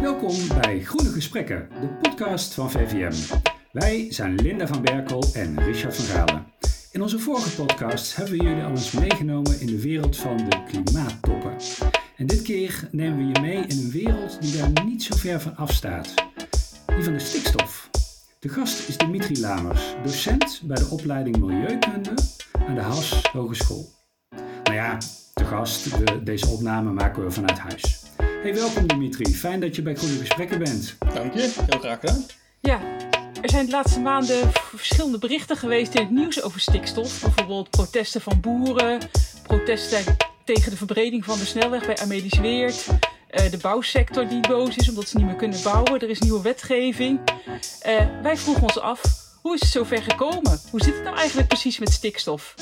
Welkom bij Groene Gesprekken, de podcast van VVM. Wij zijn Linda van Berkel en Richard van Galen. In onze vorige podcasts hebben we jullie al eens meegenomen in de wereld van de klimaattoppen. En dit keer nemen we je mee in een wereld die daar niet zo ver van afstaat. Die van de stikstof. De gast is Dimitri Lamers, docent bij de opleiding Milieukunde aan de Haas Hogeschool. Nou ja, de gast, de, deze opname maken we vanuit huis. Hey, welkom Dimitri. Fijn dat je bij Groene Gesprekken bent. Dank je, heel graag gedaan. Ja, er zijn de laatste maanden verschillende berichten geweest in het nieuws over stikstof. Bijvoorbeeld protesten van boeren, protesten tegen de verbreding van de snelweg bij Amelis Weert. Uh, de bouwsector die boos is omdat ze niet meer kunnen bouwen. Er is nieuwe wetgeving. Uh, wij vroegen ons af, hoe is het zover gekomen? Hoe zit het nou eigenlijk precies met stikstof?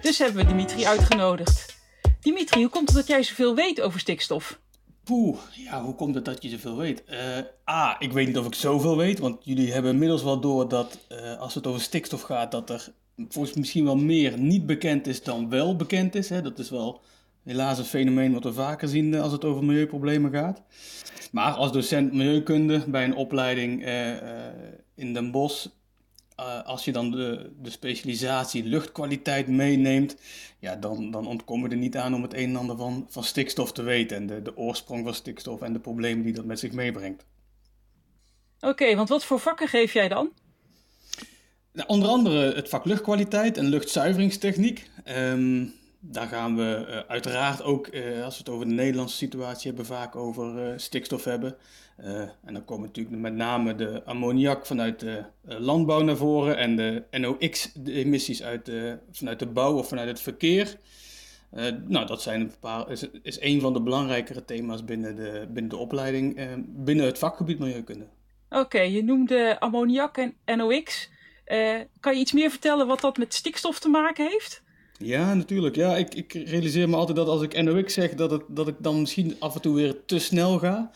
Dus hebben we Dimitri uitgenodigd. Dimitri, hoe komt het dat jij zoveel weet over stikstof? Poeh, ja, hoe komt het dat je zoveel weet? Uh, A, ik weet niet of ik zoveel weet, want jullie hebben inmiddels wel door dat uh, als het over stikstof gaat, dat er volgens misschien wel meer niet bekend is dan wel bekend is. Hè? Dat is wel helaas een fenomeen wat we vaker zien uh, als het over milieuproblemen gaat. Maar als docent milieukunde bij een opleiding in Den Bosch uh, als je dan de, de specialisatie luchtkwaliteit meeneemt, ja, dan, dan ontkom je er niet aan om het een en ander van, van stikstof te weten. En de, de oorsprong van stikstof en de problemen die dat met zich meebrengt. Oké, okay, want wat voor vakken geef jij dan? Nou, onder andere het vak luchtkwaliteit en luchtzuiveringstechniek. Um, daar gaan we uh, uiteraard ook, uh, als we het over de Nederlandse situatie hebben, vaak over stikstof hebben. En dan komen natuurlijk met name de ammoniak vanuit de landbouw naar voren en de NOx, de emissies uit de, vanuit de bouw of vanuit het verkeer. nou, dat zijn een paar, is, is een van de belangrijkere thema's binnen de, binnen de opleiding, binnen het vakgebied milieukunde. Oké, okay, je noemde ammoniak en NOx. kan je iets meer vertellen wat dat met stikstof te maken heeft? Ja, natuurlijk. Ja, ik, ik realiseer me altijd dat als ik NOx zeg, dat, het, dat ik dan misschien af en toe weer te snel ga.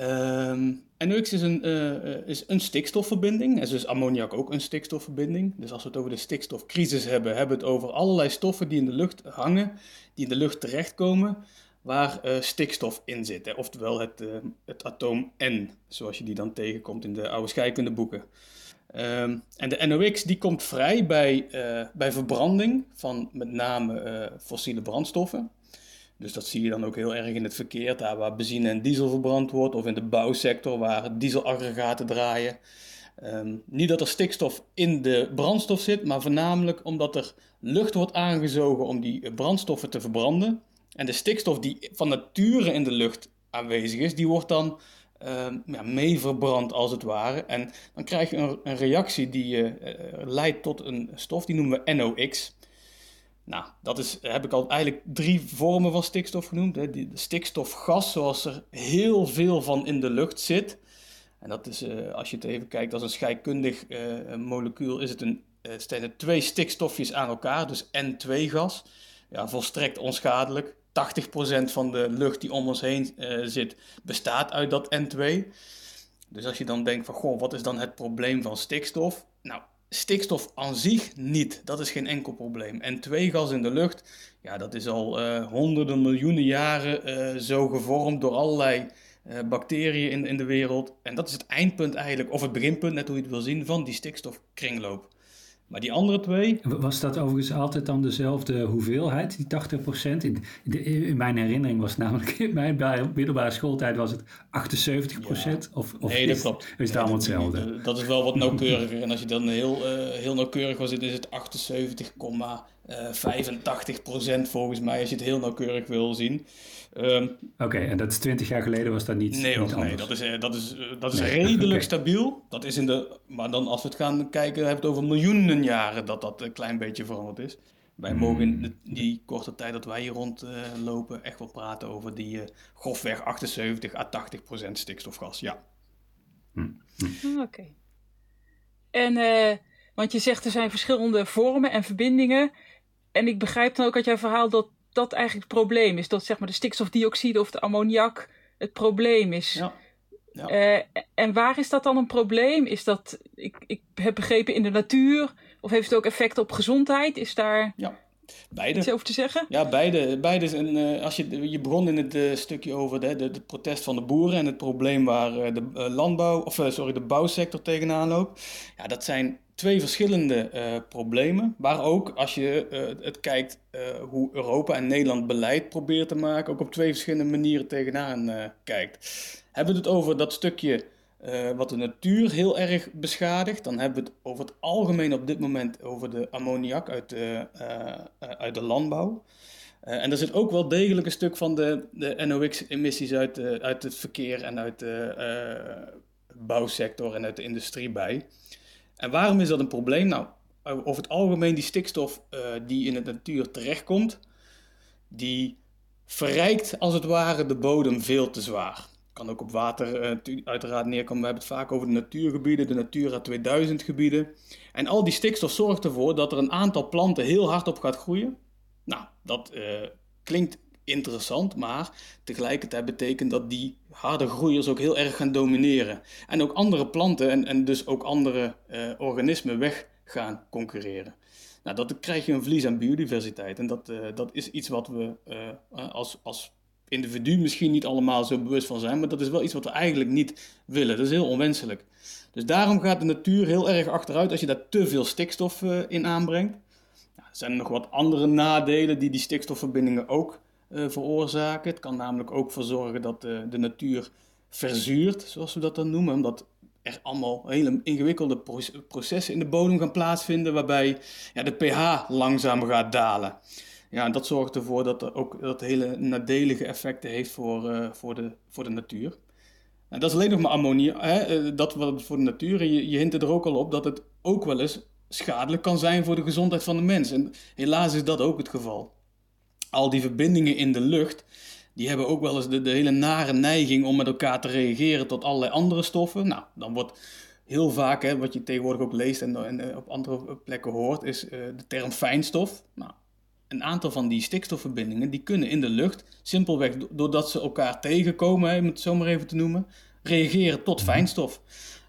Um, NOx is een, uh, is een stikstofverbinding. En dus ammoniak ook een stikstofverbinding. Dus als we het over de stikstofcrisis hebben, hebben we het over allerlei stoffen die in de lucht hangen, die in de lucht terechtkomen, waar uh, stikstof in zit. Hè? Oftewel het, het atoom N, zoals je die dan tegenkomt in de oude scheikundeboeken. Um, en de NOx die komt vrij bij, bij verbranding van met name fossiele brandstoffen. Dus dat zie je dan ook heel erg in het verkeer, daar waar benzine en diesel verbrand wordt, of in de bouwsector waar dieselaggregaten draaien. Um, niet dat er stikstof in de brandstof zit, maar voornamelijk omdat er lucht wordt aangezogen om die brandstoffen te verbranden. En de stikstof die van nature in de lucht aanwezig is, die wordt dan uh, ja, mee verbrand als het ware. En dan krijg je een, reactie die uh, leidt tot een stof, die noemen we NOx. Nou, dat is, heb ik al eigenlijk drie vormen van stikstof genoemd. De stikstofgas, zoals er heel veel van in de lucht zit. En dat is, uh, als je het even kijkt als een scheikundig molecuul, is het een, staan er twee stikstofjes aan elkaar, dus N2-gas. Ja, volstrekt onschadelijk. 80% van de lucht die om ons heen zit, bestaat uit dat N2. Dus als je dan denkt van, goh, wat is dan het probleem van stikstof? Nou, stikstof aan zich niet. Dat is geen enkel probleem. N2-gas in de lucht, ja, dat is al uh, honderden miljoenen jaren uh, zo gevormd door allerlei bacteriën in, in de wereld. En dat is het eindpunt eigenlijk, of het beginpunt, net hoe je het wil zien, van die stikstofkringloop. Maar die andere twee... Was dat overigens altijd dan dezelfde hoeveelheid, die 80%? In, in mijn herinnering was het namelijk, in mijn middelbare schooltijd was het 78%? Ja. Of, of nee, dat klopt. Is het nee, allemaal hetzelfde? Dat is wel wat nauwkeuriger. en als je dan heel, uh, heel nauwkeurig was, is het 78,85% volgens mij, als je het heel nauwkeurig wil zien. Um, Oké, okay, en dat is 20 jaar geleden was dat niet, nee, niet nee, dat is, dat is, dat is nee. redelijk okay. stabiel. Dat is in de, maar dan als we het gaan kijken, hebben we het over miljoenen jaren dat dat een klein beetje veranderd is. Wij Hmm. mogen in de, die korte tijd dat wij hier rondlopen uh, echt wel praten over die uh, grofweg 78 à 80 procent stikstofgas, ja. Hmm. Oké. Okay. En, uh, want je zegt er zijn verschillende vormen en verbindingen. En ik begrijp dan ook uit jouw verhaal dat dat eigenlijk het probleem is. Dat zeg maar de stikstofdioxide of de ammoniak het probleem is. Ja. Ja. Uh, en waar is dat dan een probleem? Is dat, ik, ik heb begrepen, in de natuur? Of heeft het ook effect op gezondheid? Is daar... Ja. Beide. Iets over te zeggen? Ja, beide. beide zijn, uh, als je, je begon in het uh, stukje over de, de, de, protest van de boeren en het probleem waar de landbouw, of sorry, de bouwsector tegenaan loopt. Ja, dat zijn twee verschillende problemen. Waar ook, als je het kijkt hoe Europa en Nederland beleid probeert te maken, ook op twee verschillende manieren tegenaan kijkt. Hebben we het over dat stukje wat de natuur heel erg beschadigt. Dan hebben we het over het algemeen op dit moment over de ammoniak uit de, uit de landbouw. en er zit ook wel degelijk een stuk van de, de NOx-emissies uit, uit het verkeer en uit de bouwsector en uit de industrie bij. En waarom is dat een probleem? Nou, over het algemeen die stikstof die in de natuur terechtkomt, die verrijkt als het ware de bodem veel te zwaar kan ook op water uh, uiteraard neerkomen. We hebben het vaak over de natuurgebieden, de Natura 2000 gebieden. En al die stikstof zorgt ervoor dat er een aantal planten heel hard op gaat groeien. Nou, dat uh, klinkt interessant, maar tegelijkertijd betekent dat die harde groeiers ook heel erg gaan domineren. En ook andere planten en, en dus ook andere uh, organismen weg gaan concurreren. Nou, dat krijg je een verlies aan biodiversiteit. En dat, dat is iets wat we als, als individu misschien niet allemaal zo bewust van zijn, maar dat is wel iets wat we eigenlijk niet willen. Dat is heel onwenselijk. Dus daarom gaat de natuur heel erg achteruit als je daar te veel stikstof in aanbrengt. Nou, er zijn nog wat andere nadelen die die stikstofverbindingen ook veroorzaken. Het kan namelijk ook voor zorgen dat uh, de natuur verzuurt, zoals we dat dan noemen, omdat er allemaal hele ingewikkelde processen in de bodem gaan plaatsvinden, waarbij ja, de pH langzaam gaat dalen. Ja, en dat zorgt ervoor dat er ook dat hele nadelige effecten heeft voor, uh, voor, de, voor de natuur. En dat is alleen nog maar ammonia, hè, eh, dat wat voor de natuur. En je, je hint er ook al op dat het ook wel eens schadelijk kan zijn voor de gezondheid van de mens. En helaas is dat ook het geval. Al die verbindingen in de lucht, die hebben ook wel eens de, de hele nare neiging om met elkaar te reageren tot allerlei andere stoffen. Nou, dan wordt heel vaak, hè, wat je tegenwoordig ook leest en, en eh, op andere plekken hoort, is uh, de term fijnstof. Nou, een aantal van die stikstofverbindingen die kunnen in de lucht, simpelweg doordat ze elkaar tegenkomen, om het zo maar even te noemen, reageren tot mhm. fijnstof.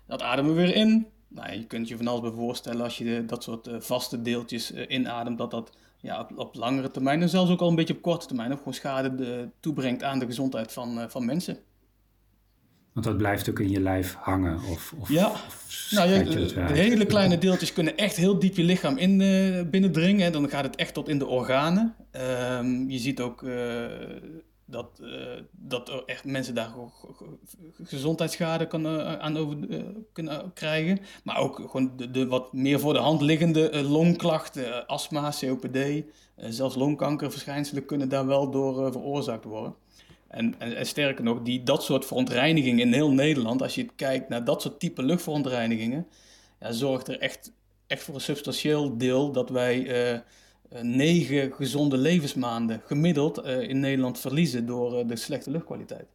Dat ademen we weer in. Nou, je kunt je van alles bij voorstellen als je dat soort vaste deeltjes inademt, dat dat ja, op, op, langere termijn en zelfs ook al een beetje op korte termijn ook gewoon schade de, eh, toebrengt aan de gezondheid van, van mensen. Want dat blijft ook in je lijf hangen? Of, of ja, nou, ja, de, hele kleine deeltjes kunnen echt heel diep je lichaam in, uh, binnendringen. Dan gaat het echt tot in de organen. Um, je ziet ook dat, uh, dat echt mensen daar gezondheidsschade kan, aan over kunnen krijgen. Maar ook gewoon de, de, wat meer voor de hand liggende longklachten, astma, COPD, zelfs longkankerverschijnselen kunnen daar wel door veroorzaakt worden. En, en, sterker nog, die, dat soort verontreinigingen in heel Nederland, als je kijkt naar dat soort type luchtverontreinigingen, ja, zorgt er echt, echt voor een substantieel deel dat wij negen gezonde levensmaanden gemiddeld uh, in Nederland verliezen door uh, de slechte luchtkwaliteit.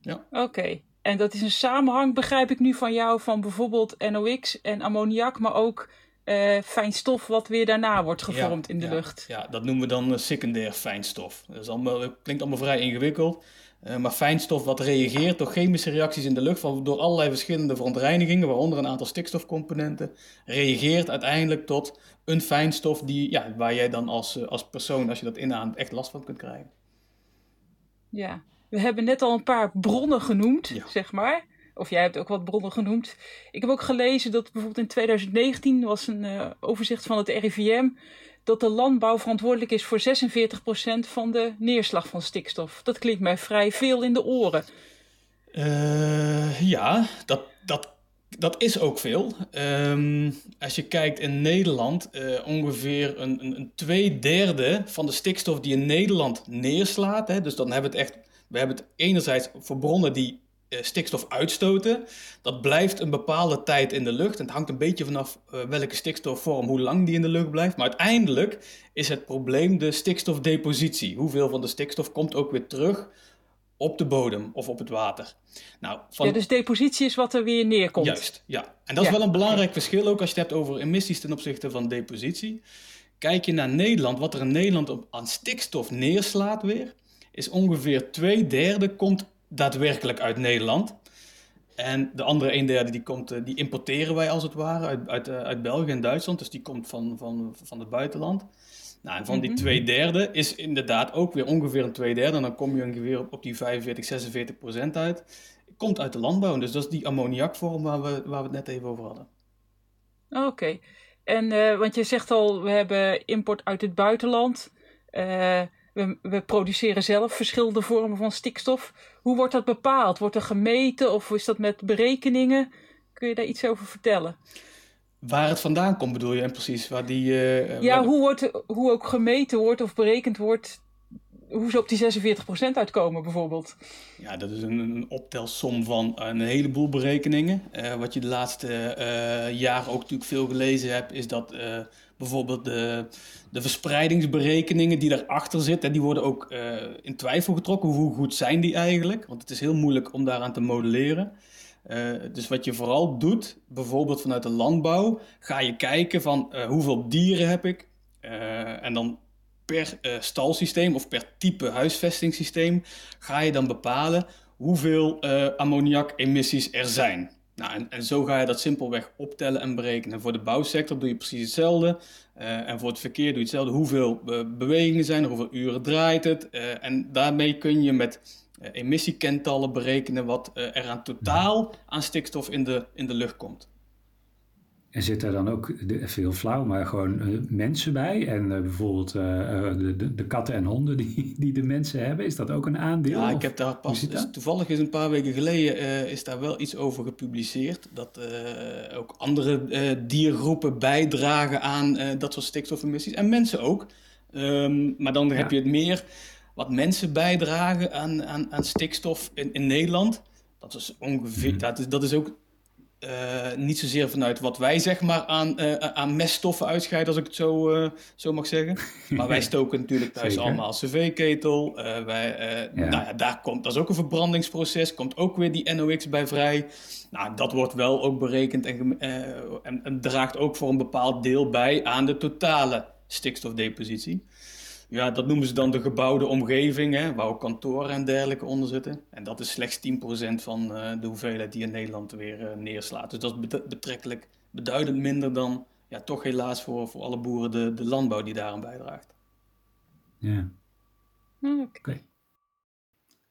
Ja. Oké, en dat is een samenhang, begrijp ik nu van jou, van bijvoorbeeld NOx en ammoniak, maar ook uh, fijn stof wat weer daarna wordt gevormd in de lucht. Ja, dat noemen we dan uh, secundair fijnstof. Dat, is allemaal, klinkt allemaal vrij ingewikkeld. Uh, maar fijnstof wat reageert door chemische reacties in de lucht, van, door allerlei verschillende verontreinigingen, waaronder een aantal stikstofcomponenten, reageert uiteindelijk tot een fijnstof die, ja, waar jij dan als, als persoon, als je dat inademt, echt last van kunt krijgen. Ja, we hebben net al een paar bronnen genoemd, zeg maar. Of jij hebt ook wat bronnen genoemd. Ik heb ook gelezen dat bijvoorbeeld in 2019 was een uh, overzicht van het RIVM dat de landbouw verantwoordelijk is voor 46% van de neerslag van stikstof. Dat klinkt mij vrij veel in de oren. Uh, ja, dat, dat, dat is ook veel. Um, als je kijkt in Nederland, uh, ongeveer een, een, een, twee derde van de stikstof die in Nederland neerslaat. Hè, dus dan hebben we het echt, we hebben het enerzijds voor bronnen die eh, stikstof uitstoten. Dat blijft een bepaalde tijd in de lucht. En het hangt een beetje vanaf uh, welke stikstofvorm, hoe lang die in de lucht blijft. Maar uiteindelijk is het probleem de stikstofdepositie. Hoeveel van de stikstof komt ook weer terug op de bodem of op het water. Nou, van... Ja, dus depositie is wat er weer neerkomt. Juist, ja. En dat is wel een belangrijk verschil ook als je het hebt over emissies ten opzichte van depositie. Kijk je naar Nederland, wat er in Nederland op, aan stikstof neerslaat weer, is ongeveer twee derde komt daadwerkelijk uit Nederland. En de andere een derde die, komt, eh, die importeren wij als het ware uit, uit, eh, uit België en Duitsland. Dus die komt van, van, van het buitenland. Nou, en van die mhm. twee derde is inderdaad ook weer ongeveer een twee derde. En dan kom je ongeveer op die 45, 46 procent uit. Komt uit de landbouw. Dus dat is die ammoniakvorm waar we, waar we het net even over hadden. Oké. En, uh, want je zegt al, we hebben import uit het buitenland. Uh, we, we, produceren zelf verschillende vormen van stikstof. Hoe wordt dat bepaald? Wordt er gemeten of is dat met berekeningen? Kun je daar iets over vertellen? Waar het vandaan komt bedoel je en precies? Waar die, uh, ja, hoe, wordt, hoe ook gemeten wordt of berekend wordt hoe ze op die 46% uitkomen bijvoorbeeld. Ja, dat is een, een optelsom van een heleboel berekeningen. Uh, wat je de laatste uh, jaren ook natuurlijk veel gelezen hebt, is dat uh, bijvoorbeeld de, de verspreidingsberekeningen die daarachter zitten, die worden ook in twijfel getrokken. Hoe goed zijn die eigenlijk? Want het is heel moeilijk om daaraan te modelleren. Dus wat je vooral doet, bijvoorbeeld vanuit de landbouw, ga je kijken van hoeveel dieren heb ik. en dan per stalsysteem of per type huisvestingssysteem ga je dan bepalen hoeveel ammoniak-emissies er zijn. Nou, en, en, zo ga je dat simpelweg optellen en berekenen. Voor de bouwsector doe je precies hetzelfde. En voor het verkeer doe je hetzelfde. Hoeveel bewegingen zijn er, hoeveel uren draait het. en daarmee kun je met emissiekentallen berekenen wat er aan totaal aan stikstof in de, in de lucht komt. En zit er dan ook, veel flauw, maar gewoon uh, mensen bij? En uh, bijvoorbeeld uh, de, de, de, katten en honden die, die de mensen hebben, is dat ook een aandeel? Ja, ik heb daar pas, toevallig is een paar weken geleden is daar wel iets over gepubliceerd. Dat ook andere diergroepen bijdragen aan dat soort stikstofemissies. En mensen ook. Um, maar dan ja. heb je het meer wat mensen bijdragen aan, aan, aan stikstof in, in Nederland. Dat is ongeveer, mm. dat, is, dat is ook uh, niet zozeer vanuit wat wij zeg maar aan, uh, aan meststoffen uitscheiden, als ik het zo, uh, zo mag zeggen. Maar wij stoken natuurlijk thuis allemaal cv-ketel. wij, ja. Nou ja, daar komt, dat is ook een verbrandingsproces, komt ook weer die NOx bij vrij. Nou, dat wordt wel ook berekend en, en, en draagt ook voor een bepaald deel bij aan de totale stikstofdepositie. Ja, dat noemen ze dan de gebouwde omgeving, hè, waar ook kantoren en dergelijke onder zitten. En dat is slechts 10% van uh, de hoeveelheid die in Nederland weer uh, neerslaat. Dus dat is betrekkelijk beduidend minder dan, ja, toch helaas voor, voor alle boeren, de, de landbouw die daaraan bijdraagt. Ja. Oké. Okay.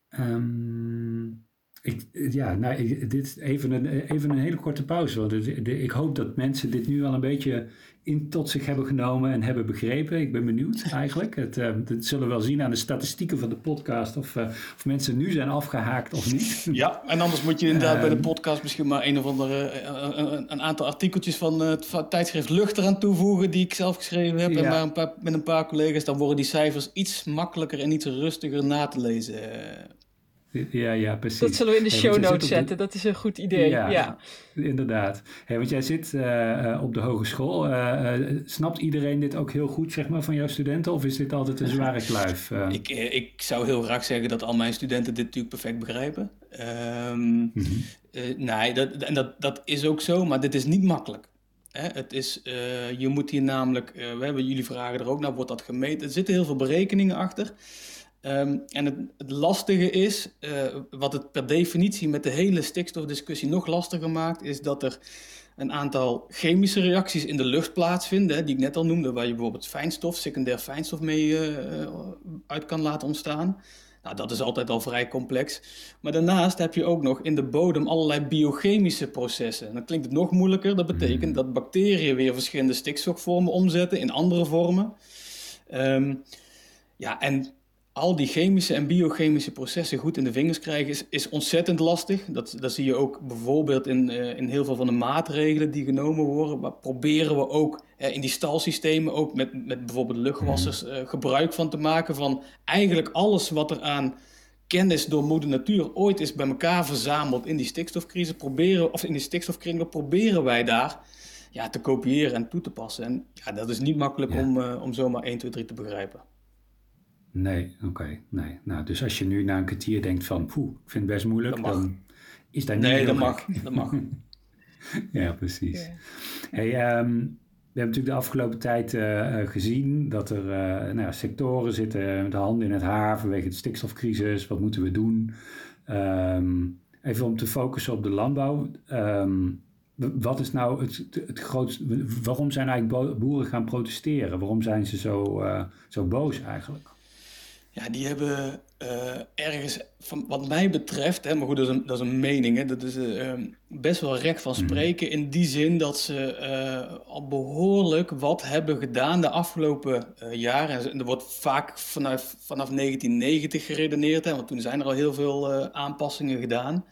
Um, ehm, ik, ja, nou, dit even een, even een hele korte pauze. Want ik hoop dat mensen dit nu al een beetje in tot zich hebben genomen en hebben begrepen. Ik ben benieuwd eigenlijk. Het, uh, zullen we wel zien aan de statistieken van de podcast of, uh, of mensen nu zijn afgehaakt of niet. Ja, en anders moet je inderdaad bij de podcast misschien maar een of andere, eh, een, een aantal artikeltjes van het tijdschrift Lucht eraan toevoegen die ik zelf geschreven heb en maar een paar, met een paar collega's. Dan worden die cijfers iets makkelijker en iets rustiger na te lezen. Ja, ja, precies. Dat zullen we in de show notes zetten. Dat is een goed idee. Ja, inderdaad. Hey, want jij zit uh, op de hogeschool. Uh, snapt iedereen dit ook heel goed, zeg maar, van jouw studenten? Of is dit altijd een zware kluif? Ik, ik zou heel graag zeggen dat al mijn studenten dit natuurlijk perfect begrijpen. Um, mm -hmm. nee, dat, en dat, dat is ook zo, maar dit is niet makkelijk. Hè? Het is, je moet hier namelijk, we hebben jullie vragen er ook naar, wordt dat gemeten? Er zitten heel veel berekeningen achter. Um, en het, het, lastige is, uh, wat het per definitie met de hele stikstofdiscussie nog lastiger maakt, is dat er een aantal chemische reacties in de lucht plaatsvinden, hè, die ik net al noemde, waar je bijvoorbeeld fijnstof, secundair fijnstof mee uh, uit kan laten ontstaan. Nou, dat is altijd al vrij complex. Maar daarnaast heb je ook nog in de bodem allerlei biochemische processen. Dan klinkt het nog moeilijker. Dat betekent hmm. dat bacteriën weer verschillende stikstofvormen omzetten in andere vormen. Um, ja, en al die chemische en biochemische processen goed in de vingers krijgen is, is ontzettend lastig. Dat, dat zie je ook bijvoorbeeld in, uh, in heel veel van de maatregelen die genomen worden. Maar proberen we ook uh, in die stalsystemen ook met, met bijvoorbeeld luchtwassers uh, gebruik van te maken van eigenlijk alles wat er aan kennis door moeder natuur ooit is bij elkaar verzameld in die stikstofcrisis, proberen, of in die stikstofkringen, proberen wij daar ja, te kopiëren en toe te passen. En ja, dat is niet makkelijk ja. om, om zomaar 1, 2, 3 te begrijpen. Nee, oké. nee. Nou, dus als je nu na een kwartier denkt van, poeh, ik vind het best moeilijk, dan is dat niet Nee, dat mag. dat mag. ja, precies. Hey, um, we hebben natuurlijk de afgelopen tijd uh, gezien dat er uh, nou, sectoren zitten met de handen in het haar vanwege de stikstofcrisis. Wat moeten we doen? Um, even om te focussen op de landbouw. Um, wat is nou het, het grootste... Waarom zijn eigenlijk boeren gaan protesteren? Waarom zijn ze zo, uh, zo boos eigenlijk? Ja, die hebben uh, ergens, van, wat mij betreft, hè, maar goed, dat is een, dat is een mening, hè, dat is uh, best wel recht van mhm. spreken. In die zin dat ze uh, al behoorlijk wat hebben gedaan de afgelopen jaren. En er wordt vaak vanaf, vanaf 1990 geredeneerd, hè, want toen zijn er al heel veel aanpassingen gedaan.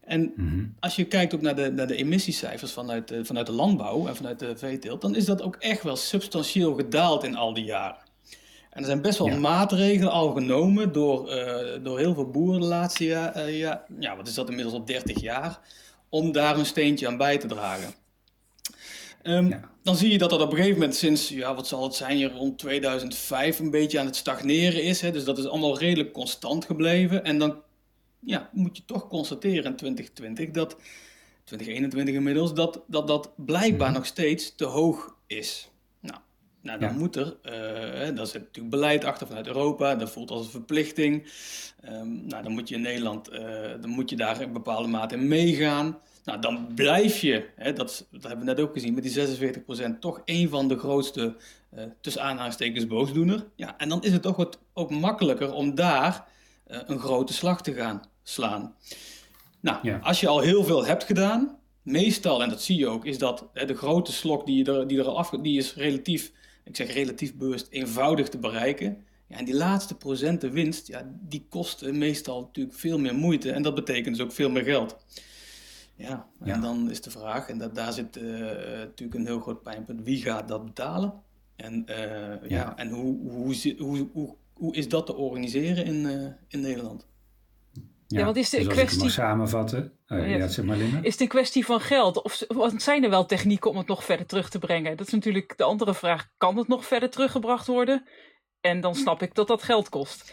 En mhm. als je kijkt ook naar de, naar de emissiecijfers vanuit, vanuit de landbouw en vanuit de veeteelt, dan is dat ook echt wel substantieel gedaald in al die jaren. En er zijn best wel maatregelen al genomen door, uh, door heel veel boeren de laatste jaar, uh, ja, ja, wat is dat inmiddels al 30 jaar, om daar een steentje aan bij te dragen. Um, ja. Dan zie je dat dat op een gegeven moment sinds, ja, wat zal het zijn, hier rond 2005 een beetje aan het stagneren is. Hè? Dus dat is allemaal redelijk constant gebleven. En dan ja, moet je toch constateren in 2020 dat, 2021 inmiddels, dat dat, dat blijkbaar mhm. nog steeds te hoog is. Nou, dan moet er, uh, daar zit natuurlijk beleid achter vanuit Europa, dat voelt als een verplichting. Um, nou, dan moet je in Nederland, uh, dan moet je daar in bepaalde mate in meegaan. Nou, dan blijf je, hè, dat, dat hebben we net ook gezien, met die 46% toch een van de grootste, uh, tussen aanhalingstekens, boosdoener. Ja, en dan is het toch wat ook makkelijker om daar een grote slag te gaan slaan. Nou, als je al heel veel hebt gedaan, meestal, en dat zie je ook, is dat hè, de grote slok die, je er, die er al af, die is relatief ik zeg relatief bewust, eenvoudig te bereiken. Ja, en die laatste procenten winst, ja, die kosten meestal natuurlijk veel meer moeite en dat betekent dus ook veel meer geld. Ja, en dan is de vraag, en dat, daar zit uh, natuurlijk een heel groot pijnpunt, wie gaat dat betalen? En, uh, ja. en hoe, hoe, hoe, hoe, hoe is dat te organiseren in, uh, in Nederland? Ja, want is de dus kwestie. samenvatten. Uh, ja, zeg maar, Linda. Is het een kwestie van geld? Of zijn er wel technieken om het nog verder terug te brengen? Dat is natuurlijk de andere vraag. Kan het nog verder teruggebracht worden? En dan snap ik dat dat geld kost.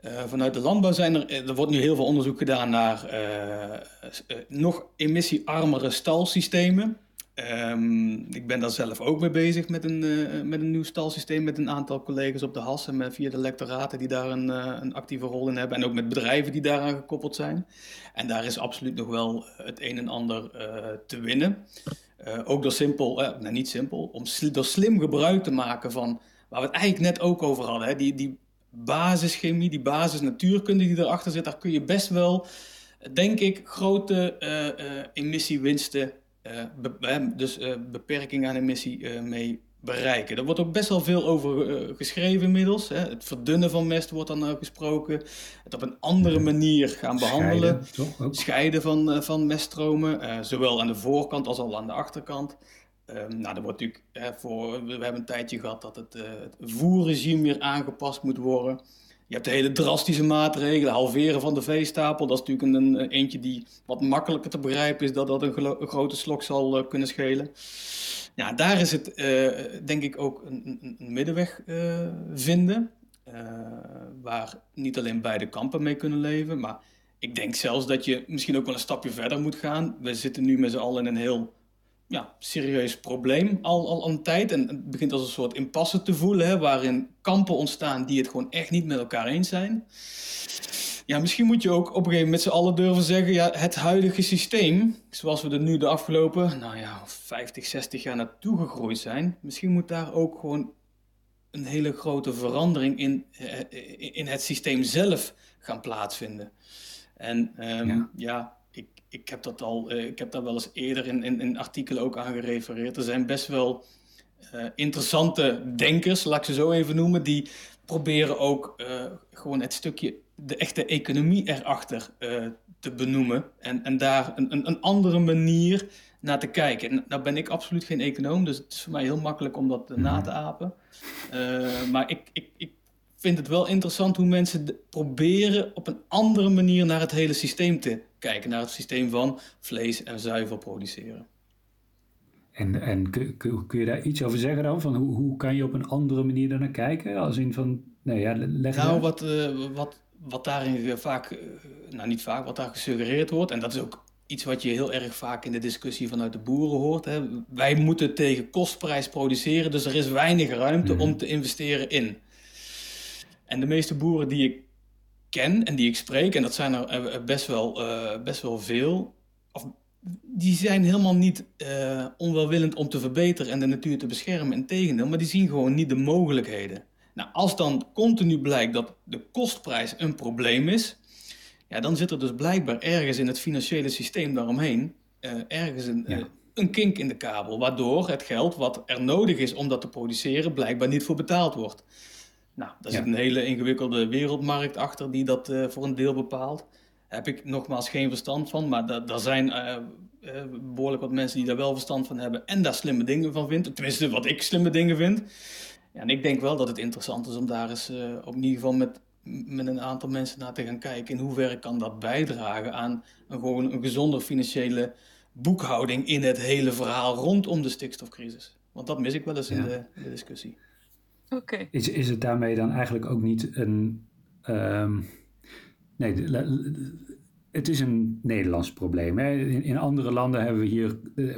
Uh, vanuit de landbouw zijn er, er wordt nu heel veel onderzoek gedaan naar uh, nog emissiearmere stalsystemen. Um, ik ben daar zelf ook mee bezig met een, uh, met een nieuw stalsysteem met een aantal collega's op de HAS en met, via de lectoraten die daar een, uh, een actieve rol in hebben en ook met bedrijven die daaraan gekoppeld zijn. En daar is absoluut nog wel het een en ander uh, te winnen. ook door simpel, nou niet simpel, om door slim gebruik te maken van waar we het eigenlijk net ook over hadden. Hè, die, die basischemie, die basisnatuurkunde die erachter zit, daar kun je best wel, denk ik, grote emissiewinsten uh, dus uh, beperking aan emissie uh, mee bereiken. Er wordt ook best wel veel over geschreven inmiddels. Hè. Het verdunnen van mest wordt dan gesproken. Het op een andere manier gaan behandelen. Scheiden, Scheiden van, van meststromen, zowel aan de voorkant als al aan de achterkant. Nou, er wordt natuurlijk, voor, we hebben een tijdje gehad dat het, het voerregime weer aangepast moet worden. Je hebt de hele drastische maatregelen, halveren van de veestapel. Dat is natuurlijk een, een eentje die wat makkelijker te begrijpen is, dat dat een, grote slok zal uh, kunnen schelen. Ja, daar is het uh, denk ik ook een, een, middenweg uh, vinden. waar niet alleen beide kampen mee kunnen leven, maar ik denk zelfs dat je misschien ook wel een stapje verder moet gaan. We zitten nu met z'n allen in een heel ja, serieus probleem al, al een tijd. En het begint als een soort impasse te voelen, hè, waarin kampen ontstaan die het gewoon echt niet met elkaar eens zijn. Ja, misschien moet je ook op een gegeven moment met z'n allen durven zeggen, ja, het huidige systeem, zoals we er nu de afgelopen, nou ja, 50, 60 jaar naartoe gegroeid zijn, misschien moet daar ook gewoon een hele grote verandering in, eh, in het systeem zelf gaan plaatsvinden. En um, ja. ja ik heb dat al, uh, ik heb daar wel eens eerder in, in, in, artikelen ook aan gerefereerd. Er zijn best wel uh, interessante denkers, laat ik ze zo even noemen, die proberen ook uh, gewoon het stukje, de echte economie erachter te benoemen. En, en daar een, een, een, andere manier naar te kijken. En nou ben ik absoluut geen econoom, dus het is voor mij heel makkelijk om dat na te apen. maar ik, ik, ik vind het wel interessant hoe mensen proberen op een andere manier naar het hele systeem te kijken. Naar het systeem van vlees en zuivel produceren. En, en kun, kun, je daar iets over zeggen dan? Van hoe, hoe kan je op een andere manier naar kijken? Als in van, nou ja, leg Nou, wat, uh, wat, wat daarin vaak, uh, nou niet vaak, wat daar gesuggereerd wordt, en dat is ook iets wat je heel erg vaak in de discussie vanuit de boeren hoort. Hè. Wij moeten tegen kostprijs produceren, dus er is weinig ruimte mm -hmm. om te investeren in. En de meeste boeren die ik ken en die ik spreek, en dat zijn er best wel, uh, best wel veel, of die zijn helemaal niet uh, onwelwillend om te verbeteren en de natuur te beschermen. Integendeel, maar die zien gewoon niet de mogelijkheden. Nou, als dan continu blijkt dat de kostprijs een probleem is, ja, dan zit er dus blijkbaar ergens in het financiële systeem daaromheen uh, ergens een, uh, een kink in de kabel, waardoor het geld wat er nodig is om dat te produceren blijkbaar niet voor betaald wordt. Nou, daar zit een hele ingewikkelde wereldmarkt achter die dat uh, voor een deel bepaalt. Heb ik nogmaals geen verstand van, maar er zijn behoorlijk wat mensen die daar wel verstand van hebben en daar slimme dingen van vinden. Tenminste, wat ik slimme dingen vind. Ja, en ik denk wel dat het interessant is om daar eens op in ieder geval met met een aantal mensen naar te gaan kijken. In hoeverre kan dat bijdragen aan een, gewoon een gezonde financiële boekhouding in het hele verhaal rondom de stikstofcrisis. Want dat mis ik wel eens in, de, in, de, discussie. Is, is het daarmee dan eigenlijk ook niet een. Um, nee, het is een Nederlands probleem. Hè. In, in, andere landen hebben we hier, uh,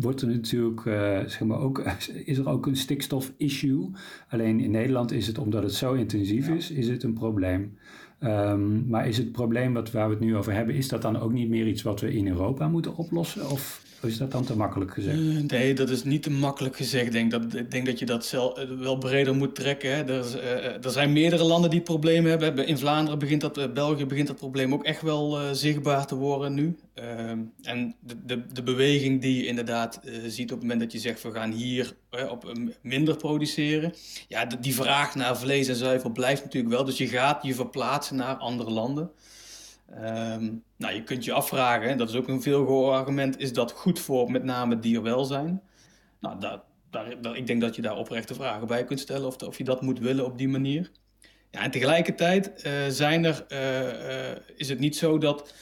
wordt er natuurlijk, uh, zeg maar ook, is er ook een stikstof-issue. Alleen in Nederland is het, omdat het zo intensief is, is het een probleem. Um, maar is het probleem wat, waar we het nu over hebben, is dat dan ook niet meer iets wat we in Europa moeten oplossen? Of is dat dan te makkelijk gezegd? Uh, nee, dat is niet te makkelijk gezegd. Ik denk dat, ik denk dat je dat zelf, wel breder moet trekken. Hè. Er, uh, er, zijn meerdere landen die problemen hebben. In Vlaanderen begint dat, België begint dat probleem ook echt wel zichtbaar te worden nu. Ehm, en de, de, de, beweging die je inderdaad ziet op het moment dat je zegt we gaan hier op minder produceren. Ja, die vraag naar vlees en zuivel blijft natuurlijk wel. Dus je gaat je verplaatsen naar andere landen. Um, nou, je kunt je afvragen, en dat is ook een veelgehoord argument, is dat goed voor met name dierwelzijn? Nou, daar, daar, ik denk dat je daar oprechte vragen bij kunt stellen of, of je dat moet willen op die manier. Ja, en tegelijkertijd uh, zijn er, uh, uh, is het niet zo dat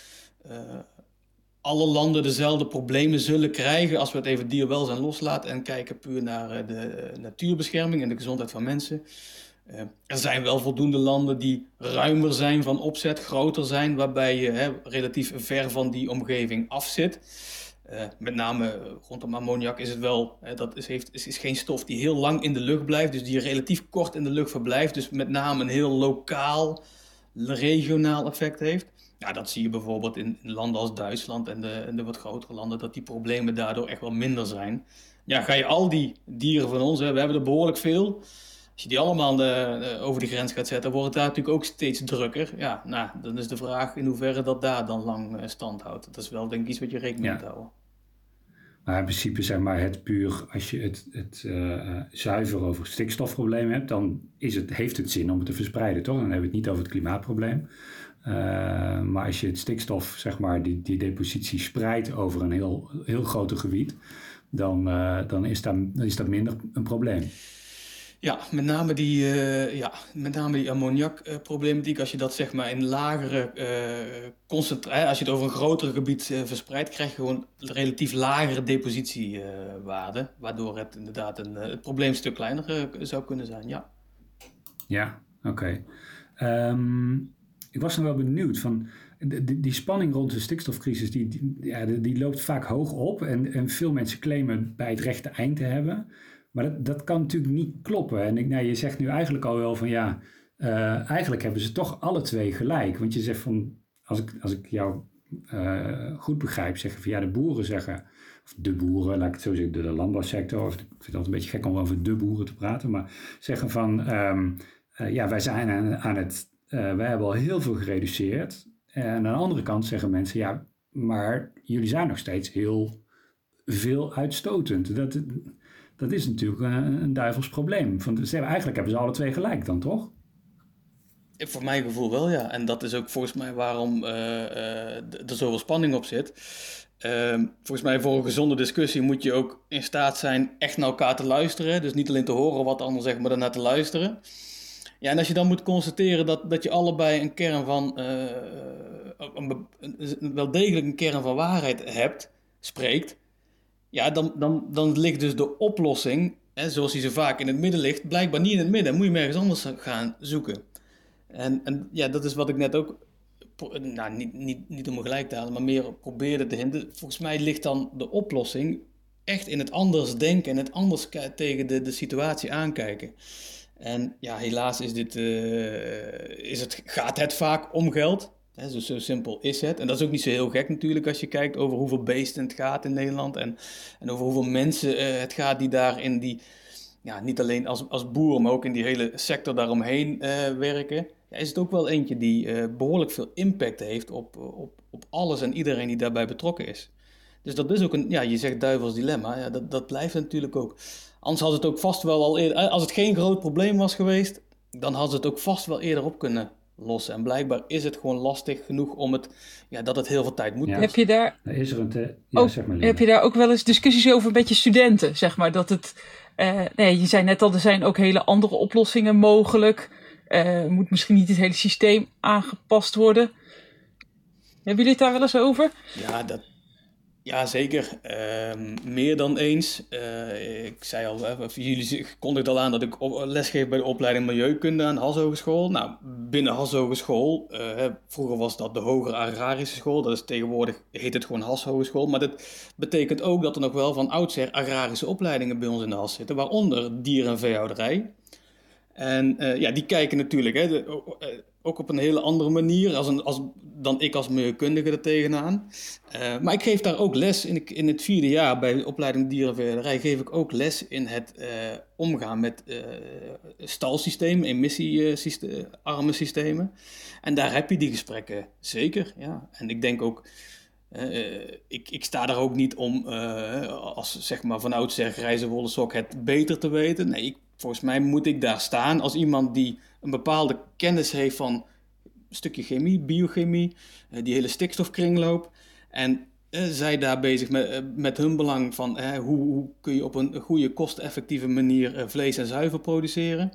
alle landen dezelfde problemen zullen krijgen als we het even dierwelzijn loslaten en kijken puur naar de natuurbescherming en de gezondheid van mensen. Eh, er zijn wel voldoende landen die ruimer zijn van opzet, groter zijn, waarbij je hè, relatief ver van die omgeving afzit. Uh, met name rondom ammoniak is het wel, hè, dat is, heeft, is, is geen stof die heel lang in de lucht blijft, dus die relatief kort in de lucht verblijft. Dus met name een heel lokaal, regionaal effect heeft. Ja, dat zie je bijvoorbeeld in, in landen als Duitsland en de, en de wat grotere landen, dat die problemen daardoor echt wel minder zijn. Ja, ga je al die dieren van ons, hè, we hebben er behoorlijk veel. Als je die allemaal de, over de grens gaat zetten, wordt het daar natuurlijk ook steeds drukker. Ja, nou, dan is de vraag in hoeverre dat daar dan lang eh, stand houdt. Dat is wel denk ik iets wat je rekening moet houden. Maar in principe zeg maar het puur, als je het, het uh, zuiver over stikstofprobleem hebt, dan is het, heeft het zin om het te verspreiden, toch? Dan hebben we het niet over het klimaatprobleem. Uh, maar als je het stikstof, zeg maar, die, die depositie spreidt over een heel, heel groot gebied, dan, uh, dan, is dat, dan is dat minder een probleem. Ja, met name die, uh, ja, met name die ammoniakproblematiek. als je dat zeg maar in lagere uh, concentratie, als je het over een groter gebied verspreidt, krijg je gewoon relatief lagere depositiewaarden. waardoor het inderdaad een, het probleem een stuk kleiner zou kunnen zijn. Ja, ja oké. Um, ik was nog wel benieuwd van. Die, die, spanning rond de stikstofcrisis, die, die, ja, die loopt vaak hoog op. En, en veel mensen claimen bij het rechte eind te hebben. Maar dat, kan natuurlijk niet kloppen. En ik, nou, je zegt nu eigenlijk al wel van ja, uh, eigenlijk hebben ze toch alle twee gelijk. Want je zegt van, als ik, als ik jou uh, goed begrijp, zeggen van ja, de boeren zeggen, of de boeren, laat ik het zo zeggen, de, landbouwsector, of, ik vind het altijd een beetje gek om over de boeren te praten, maar zeggen van um, uh, ja, wij zijn aan, aan het, wij hebben al heel veel gereduceerd. En aan de andere kant zeggen mensen ja, maar jullie zijn nog steeds heel veel uitstotend. Dat, dat is natuurlijk een, een duivels probleem. Eigenlijk hebben ze alle twee gelijk dan, toch? Voor mijn gevoel wel, ja. En dat is ook volgens mij waarom uh, uh, er zoveel spanning op zit. Uh, volgens mij voor een gezonde discussie moet je ook in staat zijn echt naar elkaar te luisteren. Dus niet alleen te horen wat de ander zegt, maar daarna te luisteren. Ja, en als je dan moet constateren dat, dat je allebei een kern van, een, wel degelijk een kern van waarheid hebt, spreekt, ja, dan, dan, dan ligt dus de oplossing, hè, zoals die zo vaak in het midden ligt, blijkbaar niet in het midden. Moet je ergens anders gaan zoeken. En, en ja, dat is wat ik net ook, nou, niet, niet, niet om me gelijk te halen, maar meer probeerde te hinderen. Volgens mij ligt dan de oplossing echt in het anders denken en het anders tegen de, de situatie aankijken. En ja, helaas is dit, uh, is het, gaat het vaak om geld. Zo, zo, simpel is het. En dat is ook niet zo heel gek natuurlijk als je kijkt over hoeveel beesten het gaat in Nederland. En, en over hoeveel mensen uh, het gaat die daar in die, ja, niet alleen als, als boer, maar ook in die hele sector daaromheen uh, werken. Ja, is het ook wel eentje die uh, behoorlijk veel impact heeft op, op, op alles en iedereen die daarbij betrokken is. Dus dat is ook een, ja, je zegt duivels dilemma. Ja, dat, dat blijft natuurlijk ook. Anders had het ook vast wel al eerder, als het geen groot probleem was geweest, dan had het ook vast wel eerder op kunnen lossen. En blijkbaar is het gewoon lastig genoeg om het, ja, dat het heel veel tijd moet. Ja. Heb je daar, is er een zeg maar, heb je daar ook wel eens discussies over met je studenten, zeg maar, dat het, uh, nee, je zei net al, er zijn ook hele andere oplossingen mogelijk. Uh, moet misschien niet het hele systeem aangepast worden. Hebben jullie het daar wel eens over? Ja, dat, ja, zeker. Ehm, meer dan eens. Uh, ik zei al, jullie kondigden al aan dat ik lesgeef bij de opleiding Milieukunde aan Has Hogeschool. Nou, binnen Has Hogeschool, uh, vroeger was dat de Hogere Agrarische School, dat is tegenwoordig, heet het gewoon Has Hogeschool. Maar dat betekent ook dat er nog wel van oudsher agrarische opleidingen bij ons in de Has zitten, waaronder dier- en veehouderij. En ja, die kijken natuurlijk, hè, de, ook op een hele andere manier als een, als, dan ik als milieukundige er tegenaan. Uh, maar ik geef daar ook les in, in het vierde jaar bij de opleiding dierenverderij. Geef ik ook les in het uh, omgaan met uh, stalsystemen, emissiearme systemen. En daar heb je die gesprekken zeker. Ja. En ik denk ook. ik, ik sta daar ook niet om als zeg maar van oudsher grijze wollen sok het beter te weten. Nee, volgens mij moet ik daar staan als iemand die een bepaalde kennis heeft van een stukje chemie, biochemie, eh, die hele stikstofkringloop. En uh, zij daar bezig met, uh, met hun belang van hoe, hoe, kun je op een goede, kosteffectieve manier vlees en zuivel produceren.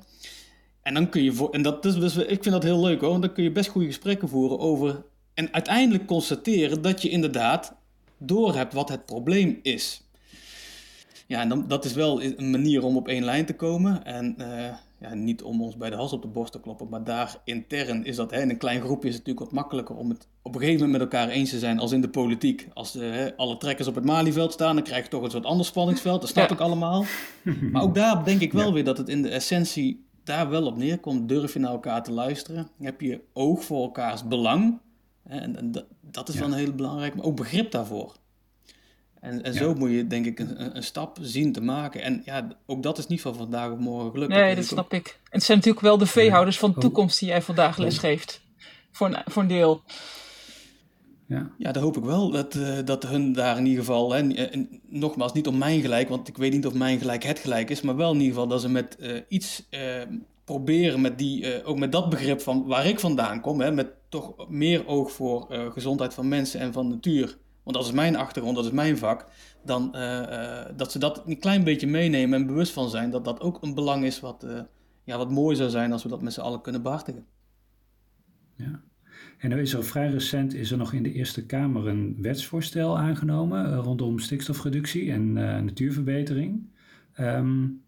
En dan kun je, voor, en dat is, dus, ik vind dat heel leuk hoor, want dan kun je best goede gesprekken voeren over. En uiteindelijk constateren dat je inderdaad doorhebt wat het probleem is. Ja, en dan, dat is wel een manier om op één lijn te komen. En ja, niet om ons bij de hals op de borst te kloppen, maar daar intern is dat, hè, in een klein groepje is het natuurlijk wat makkelijker om het op een gegeven moment met elkaar eens te zijn als in de politiek. Als hè, alle trekkers op het Malieveld staan, dan krijg je toch een soort ander spanningsveld, dat snap ik allemaal. Maar ook daar denk ik wel weer dat het in de essentie daar wel op neerkomt. Durf je naar elkaar te luisteren? Heb je oog voor elkaars belang? En, en dat, dat is wel een heel belangrijk, maar ook begrip daarvoor. En, en zo moet je, denk ik, een, een, stap zien te maken. En ja, ook dat is niet van vandaag op morgen gelukt. Nee, dat, snap ik. En het zijn natuurlijk wel de veehouders van de toekomst die jij vandaag lesgeeft. Voor een, voor een deel. Ja. ja, dat hoop ik wel. Dat, uh, dat hun daar in ieder geval, hè, en, nogmaals, niet om mijn gelijk, want ik weet niet of mijn gelijk het gelijk is, maar wel in ieder geval dat ze met uh, iets uh, proberen, met die, ook met dat begrip van waar ik vandaan kom, hè, met toch meer oog voor gezondheid van mensen en van natuur, want dat is mijn achtergrond, dat is mijn vak, dan uh, dat ze dat een klein beetje meenemen en bewust van zijn dat dat ook een belang is wat, uh, ja, wat mooi zou zijn als we dat met z'n allen kunnen behartigen. Ja. En er is al vrij recent is er nog in de Eerste Kamer een wetsvoorstel aangenomen rondom stikstofreductie en natuurverbetering. Um,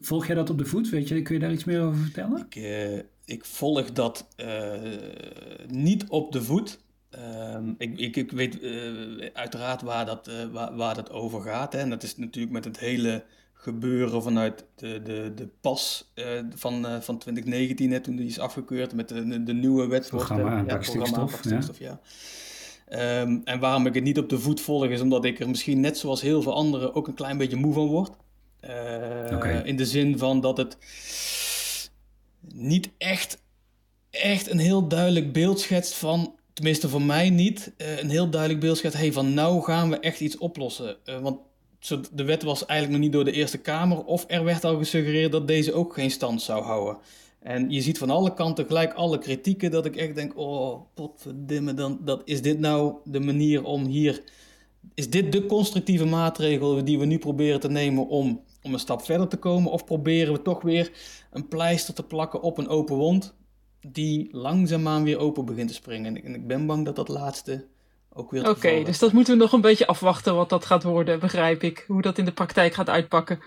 volg jij dat op de voet? Weet je, kun je daar iets meer over vertellen? Ik, ik volg dat niet op de voet. Um, ik, ik, ik, weet uh, uiteraard waar dat, uh, waar, waar, dat over gaat. Hè. En dat is natuurlijk met het hele gebeuren vanuit de, de, de pas uh, van, van 2019, hè, toen die is afgekeurd met de, de, nieuwe wet. Programma aanpak stikstof. Ja. Um, en waarom ik het niet op de voet volg, is omdat ik er misschien net zoals heel veel anderen ook een klein beetje moe van word. Okay. In de zin van dat het niet echt, echt een heel duidelijk beeld schetst van tenminste voor mij niet, uh, een heel duidelijk beeld schetst. Hey, van nou gaan we echt iets oplossen. Uh, want de wet was eigenlijk nog niet door de Eerste Kamer. Of er werd al gesuggereerd dat deze ook geen stand zou houden. En je ziet van alle kanten gelijk alle kritieken dat ik echt denk, oh potverdimme, dan, dat, is dit nou de manier om hier... Is dit de constructieve maatregel die we nu proberen te nemen om, om een stap verder te komen? Of proberen we toch weer een pleister te plakken op een open wond? Die langzaamaan weer open begint te springen. En ik ben bang dat dat laatste ook weer Oké, dus dat moeten we nog een beetje afwachten wat dat gaat worden, begrijp ik. Hoe dat in de praktijk gaat uitpakken.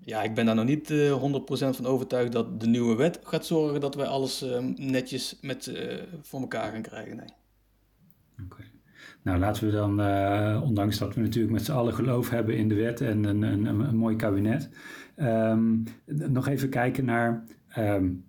Ja, ik ben daar nog niet uh, eh, 100% van overtuigd dat de nieuwe wet gaat zorgen dat wij alles uh, netjes met, uh, voor elkaar gaan krijgen. Nee. Oké. Nou, laten we dan, ondanks dat we natuurlijk met z'n allen geloof hebben in de wet en een, een, een, een mooi kabinet, um, nog even kijken naar um,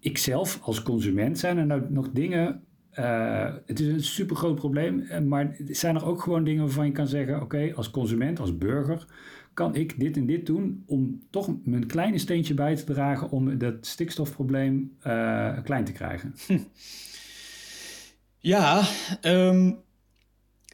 ik zelf als consument zijn er nou nog dingen. Uh, het is een super groot probleem, maar zijn er ook gewoon dingen waarvan je kan zeggen: oké, als consument, als burger, kan ik dit en dit doen om toch mijn kleine steentje bij te dragen om dat stikstofprobleem uh, klein te krijgen? Ja, um,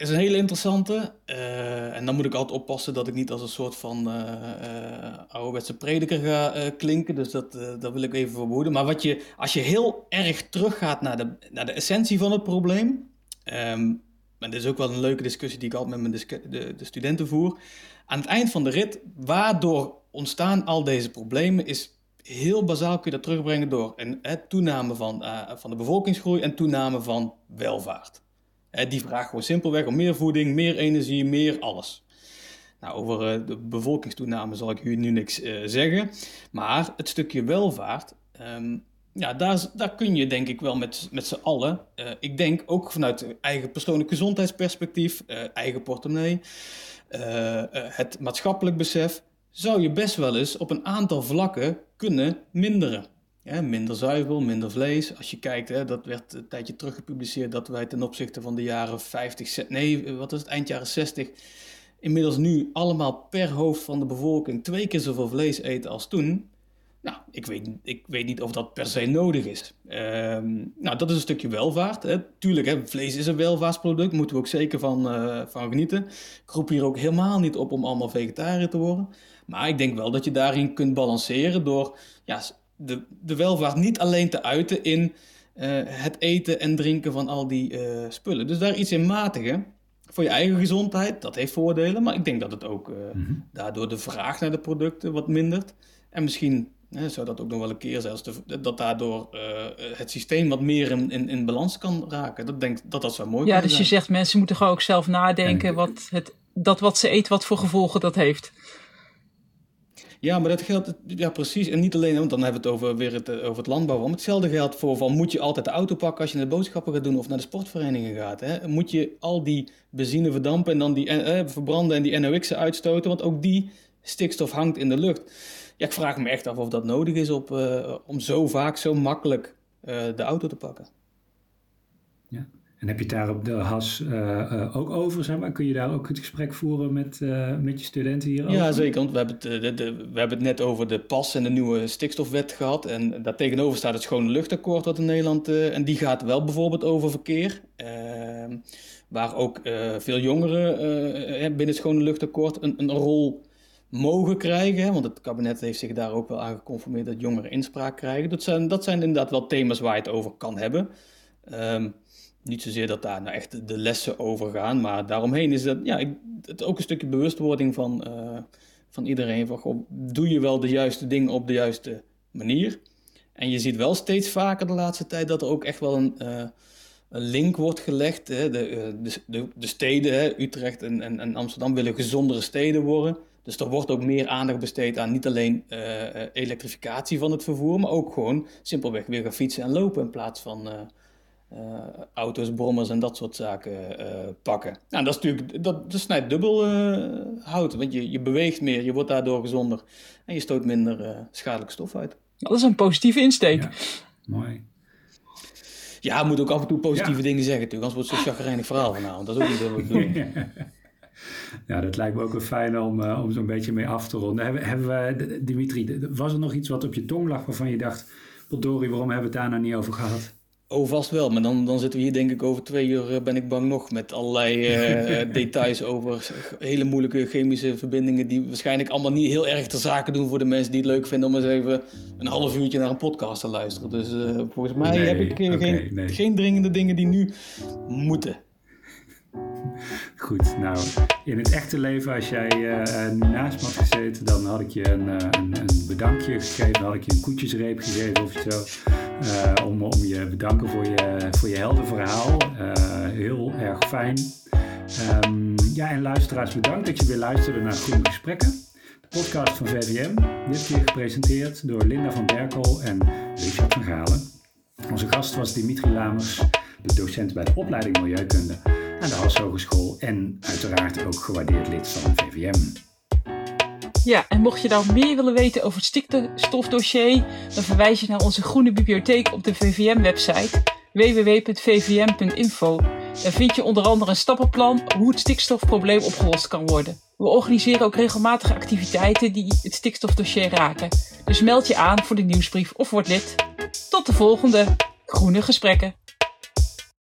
is een hele interessante. Uh, en dan moet ik altijd oppassen dat ik niet als een soort van uh, uh, ouderwetse prediker ga klinken. Dus dat, dat wil ik even verwoorden. Maar wat je, als je heel erg teruggaat naar de, naar de essentie van het probleem. Um, en dit is ook wel een leuke discussie die ik altijd met mijn de, de, studenten voer. Aan het eind van de rit, waardoor ontstaan al deze problemen, is heel bazaal kun je dat terugbrengen door een toename van, van de bevolkingsgroei en toename van welvaart die vraagt gewoon simpelweg om meer voeding, meer energie, meer alles. Nou, over eh, de bevolkingstoename zal ik u nu niks uh, zeggen. Maar het stukje welvaart, um, ja, daar, daar kun je denk ik wel met, met z'n allen. Uh, ik denk ook vanuit eigen persoonlijk gezondheidsperspectief, eigen portemonnee, het maatschappelijk besef, zou je best wel eens op een aantal vlakken kunnen minderen minder zuivel, minder vlees. Als je kijkt, hè, dat werd een tijdje terug gepubliceerd dat wij ten opzichte van de jaren 50, nee, wat is het, eind jaren 60, inmiddels nu allemaal per hoofd van de bevolking twee keer zoveel vlees eten als toen. Nou, ik weet, ik weet niet of dat per se nodig is. Ehm, nou, dat is een stukje welvaart. Hè. Tuurlijk, hè, vlees is een welvaartsproduct, moeten we ook zeker van, uh, van genieten. Ik roep hier ook helemaal niet op om allemaal vegetariër te worden. Maar ik denk wel dat je daarin kunt balanceren door ja, de, de welvaart niet alleen te uiten in uh, het eten en drinken van al die uh, spullen. Dus daar iets in matigen voor je eigen gezondheid, dat heeft voordelen. Maar ik denk dat het ook uh, mm -hmm. daardoor de vraag naar de producten wat mindert. En misschien zou dat ook nog wel een keer de, dat daardoor het systeem wat meer in, in, in, balans kan raken. Dat denk dat dat zou mooi Ja, dus je zegt mensen moeten gewoon ook zelf nadenken wat het, dat wat ze eten, wat voor gevolgen dat heeft. Ja, maar dat geldt, ja precies. En niet alleen, want dan hebben we het over, weer het, over het landbouw. Hetzelfde geldt voor van, moet je altijd de auto pakken als je naar de boodschappen gaat doen of naar de sportverenigingen gaat. Hè? Moet je al die benzine verdampen en dan die eh, eh verbranden en die NOx'en uitstoten, want ook die stikstof hangt in de lucht. Ja, ik vraag me echt af of dat nodig is op, om zo vaak, zo makkelijk de auto te pakken. Ja. En heb je het daar op de HAS uh, uh, ook over? Zeg maar? Kun je daar ook het gesprek voeren met, uh, met je studenten hierover? Ja, zeker. Want we hebben, het, de, de, we hebben het net over de pas en de nieuwe stikstofwet gehad. En daartegenover staat het schone luchtakkoord wat in Nederland... en die gaat wel bijvoorbeeld over verkeer. Ehm, waar ook veel jongeren binnen het schone luchtakkoord een, een rol mogen krijgen. Want het kabinet heeft zich daar ook wel aan geconformeerd dat jongeren inspraak krijgen. Dat zijn, dat zijn inderdaad wel thema's waar je het over kan hebben. Um, niet zozeer dat daar nou echt de lessen over gaan, maar daaromheen is dat ja, het ook een stukje bewustwording van, uh, van iedereen. Van, goh, doe je wel de juiste dingen op de juiste manier? En je ziet wel steeds vaker de laatste tijd dat er ook echt wel een, uh, een link wordt gelegd. Hè? De, uh, de, de, de, steden, hè? Utrecht en, en, en, Amsterdam willen gezondere steden worden. Dus er wordt ook meer aandacht besteed aan niet alleen elektrificatie van het vervoer, maar ook gewoon simpelweg weer gaan fietsen en lopen in plaats van uh, auto's, brommers en dat soort zaken uh, pakken. Nou, dat, is natuurlijk, dat, dat snijdt dubbel uh, hout, want je, je beweegt meer, je wordt daardoor gezonder en je stoot minder schadelijke stof uit. Dat is een positieve insteek. Ja, mooi. Ja, moet ook af en toe positieve ja. dingen zeggen natuurlijk, anders wordt het zo'n chagrijnig verhaal vanavond. Dat is ook niet wat bedoel. Ja, dat lijkt me ook wel fijn om, uh, om zo'n beetje mee af te ronden. Hebben, hebben we, Dimitri, was er nog iets wat op je tong lag waarvan je dacht... Potdorie, waarom hebben we het daar nou niet over gehad? Oh, vast wel. Maar dan, dan zitten we hier denk ik over twee uur, eh, ben ik bang nog, met allerlei uh, details over hele moeilijke chemische verbindingen die waarschijnlijk allemaal niet heel erg ter zake doen voor de mensen die het leuk vinden om eens even een half uurtje naar een podcast te luisteren. Dus uh, volgens mij nee, heb ik uh, okay, geen, nee. geen dringende dingen die nu moeten. Goed, nou, in het echte leven, als jij uh, naast me had gezeten, dan had ik je een, een, een, bedankje gegeven, dan had ik je een koetjesreep gegeven of zo. Uh, om, om je bedanken voor je, voor je helder verhaal. heel erg fijn. Um, ja, en luisteraars, bedankt dat je weer luisterde naar Groene Gesprekken. De podcast van VVM, dit keer gepresenteerd door Linda van Berkel en Richard van Galen. Onze gast was Dimitri Lamers, de docent bij de opleiding Milieukunde aan de Haas Hogeschool en uiteraard ook gewaardeerd lid van VVM. Ja, en mocht je nou meer willen weten over het stikstofdossier, dan verwijs je naar onze groene bibliotheek op de VVM-website www.vvm.info. Daar vind je onder andere een stappenplan hoe het stikstofprobleem opgelost kan worden. We organiseren ook regelmatig activiteiten die het stikstofdossier raken. Dus meld je aan voor de nieuwsbrief of word lid. Tot de volgende Groene Gesprekken.